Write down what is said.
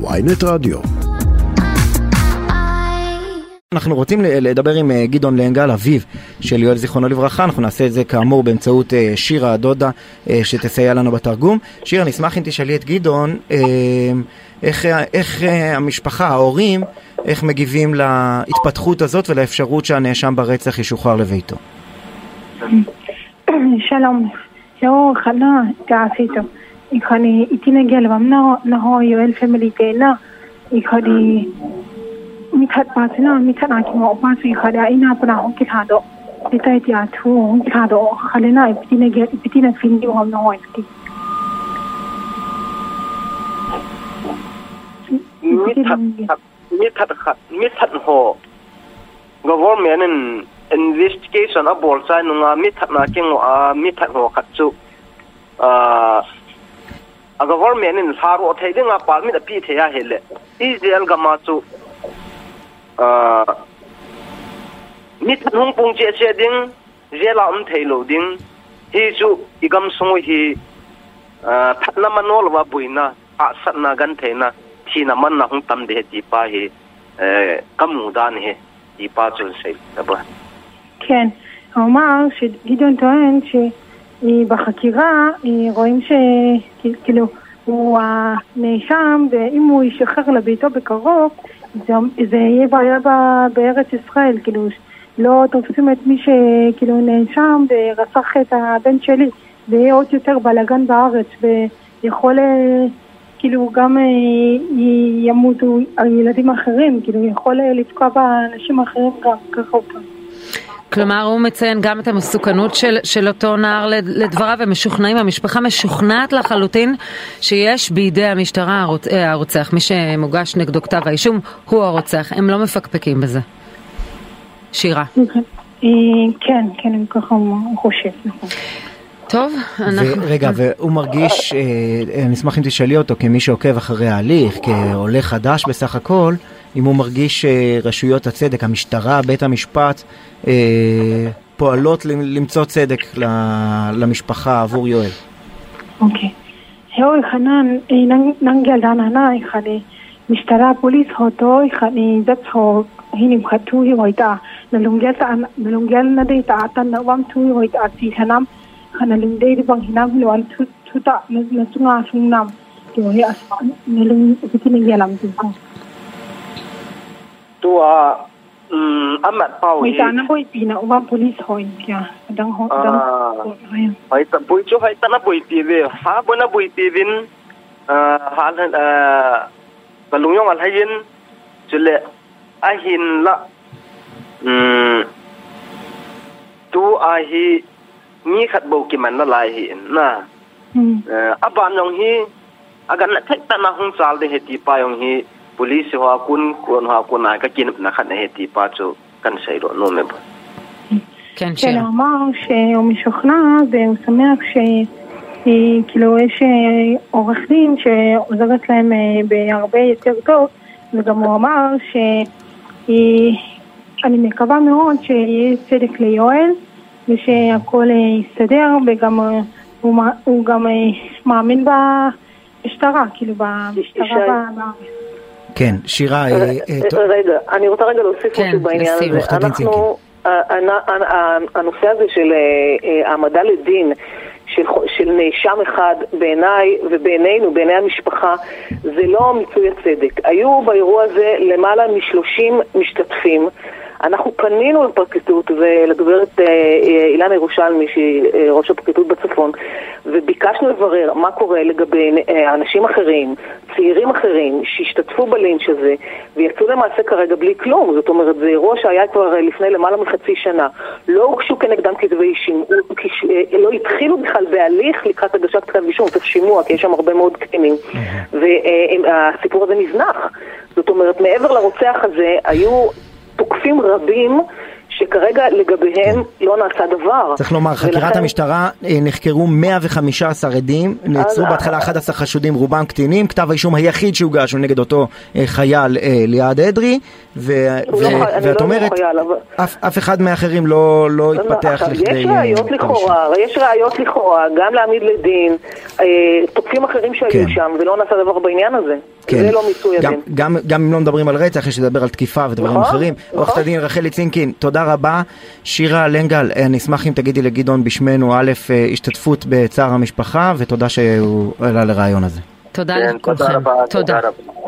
ויינט רדיו. אנחנו רוצים לדבר עם אה, גדעון לנגל, אביו של יואל זיכרונו לברכה, אנחנו נעשה את זה כאמור באמצעות אה, שירה הדודה אה, שתסייע לנו בתרגום. שירה, נשמח אם תשאלי את גדעון איך, איך המשפחה, ההורים, איך מגיבים להתפתחות הזאת ולאפשרות שהנאשם ברצח ישוחרר לביתו. שלום, jag kallar Gafito. এখানে ইতিনে গেলাম না না হয় ওয়েল ফ্যামিলিতে না এখানে মিঠাত পাশে না মিঠাত আঁকি পাশে এখানে এই না আপনার হকি খাদো এটা এটি আছু হকি খাদো খালে না ইতিনে গে ইতিনে ফিন্দি হম না হয় কি মিঠাত মিঠাত মিঠাত হ government in investigation abol sai nunga mi thatna kengo a mi that ho khachu a a government in saru thei dinga palmi da pi thea hele israel gama chu a mit hung uh, pung che che ding jela um thei lo ding. Hi chu igam song hi a phatna manol wa buina a ah satna gan theina thina man na hung tam de ti pa hi kamu dan he uh, ti pa chu sei da ba ken, homa shi gidon to en shi שבחקירה רואים שכאילו הוא הנאשם ואם הוא ישחרר לביתו בקרוב זה, זה יהיה בעיה בארץ ישראל, כאילו לא תופסים את מי שכאילו נאשם ורצח את הבן שלי, זה יהיה עוד יותר בלאגן בארץ ויכול כאילו גם ימותו ילדים אחרים, כאילו יכול לתקוע באנשים אחרים גם ככה. כלומר, הוא מציין גם את המסוכנות של, של אותו נער לדבריו, ומשוכנעים, המשפחה משוכנעת לחלוטין שיש בידי המשטרה הרוצ... הרוצח, מי שמוגש נגדו כתב האישום הוא הרוצח, הם לא מפקפקים בזה. שירה. כן, כן, ככה הוא חושב, נכון. טוב, אנחנו... רגע, והוא מרגיש, אני אשמח אם תשאלי אותו כמי שעוקב אחרי ההליך, כעולה חדש בסך הכל, אם הוא מרגיש שרשויות הצדק, המשטרה, בית המשפט, פועלות למצוא צדק למשפחה עבור יואל. אוקיי. יואל חנן, יחדי, משטרה פוליס הוטו, מחתו ว่าอืมตัว嗯，阿麦包伊。但那会变啊，我帮 police 开呀，等好等。啊，系特背咗系อ那背啲嘅，下半那背啲邊，誒下誒個龍用啊睇見，就咧阿軒啦，嗯，都阿希，你ขัดบุกิมันละลายเห็นนะอืมเอ่ออับบานยองฮีอากันนักแทคตันนะฮงซาลเดเหตีปายองฮี police hoa kun kun hoa kun ai ka kin na khat he ti pa chu kan sei ro no me ba כן, שירה. כן, אמר שהוא משוכנע והוא שמח שכאילו יש עורך דין שעוזרת להם בהרבה יותר טוב וגם הוא אמר שאני מקווה מאוד שיהיה צדק ליואל ושהכול יסתדר וגם הוא, הוא גם מאמין במשטרה, כאילו במשטרה. כן, שירה... רגע, אני רוצה רגע להוסיף משהו בעניין הזה. אנחנו, הנושא הזה של העמדה לדין של, של נאשם אחד בעיניי ובעינינו, בעיני המשפחה, זה לא מיצוי הצדק. היו באירוע הזה למעלה משלושים משתתפים. אנחנו פנינו לפרקליטות ולגברת אילנה ירושלמי, שהיא ראש הפרקליטות בצפון, וביקשנו לברר מה קורה לגבי אנשים אחרים, צעירים אחרים, שהשתתפו בלינץ' הזה, ויצאו למעשה כרגע בלי כלום. זאת אומרת, זה אירוע שהיה כבר לפני למעלה מחצי שנה. לא הוגשו כנגדם כתבי אישים, לא התחילו בכלל בהליך לקראת הגשת כתב אישום, צריך שימוע, כי יש שם הרבה מאוד קטינים, והסיפור הזה נזנח. זאת אומרת, מעבר לרוצח הזה, היו... תוקפים רבים שכרגע לגביהם לא נעשה דבר. צריך לומר, חקירת ולכן... המשטרה נחקרו 115 עדים, נעצרו בהתחלה 11 חשודים, רובם קטינים, כתב האישום היחיד שהוגש הוא נגד אותו חייל ליעד אדרי, ו... ו... לא ואת לא אומרת, חייל, אבל... אף, אף אחד מאחרים לא, לא התפתח לא, לכדי... יש ראיות לכאורה, יש ראיות לכאורה, גם להעמיד לדין, תוקפים אחרים שהיו כן. שם, ולא נעשה דבר בעניין הזה. כן. זה לא מיצוי הדין. גם, גם אם לא מדברים על רצח, יש לדבר על תקיפה ודברים נכון, אחרים. נכון. עורכת הדין רחלי צינקין, תודה רבה. שירה לנגל, אני אשמח אם תגידי לגדעון בשמנו, א', השתתפות בצער המשפחה, ותודה שהוא עלה לרעיון הזה. תודה כן, לכולכם. תודה רבה. תודה. תודה רבה.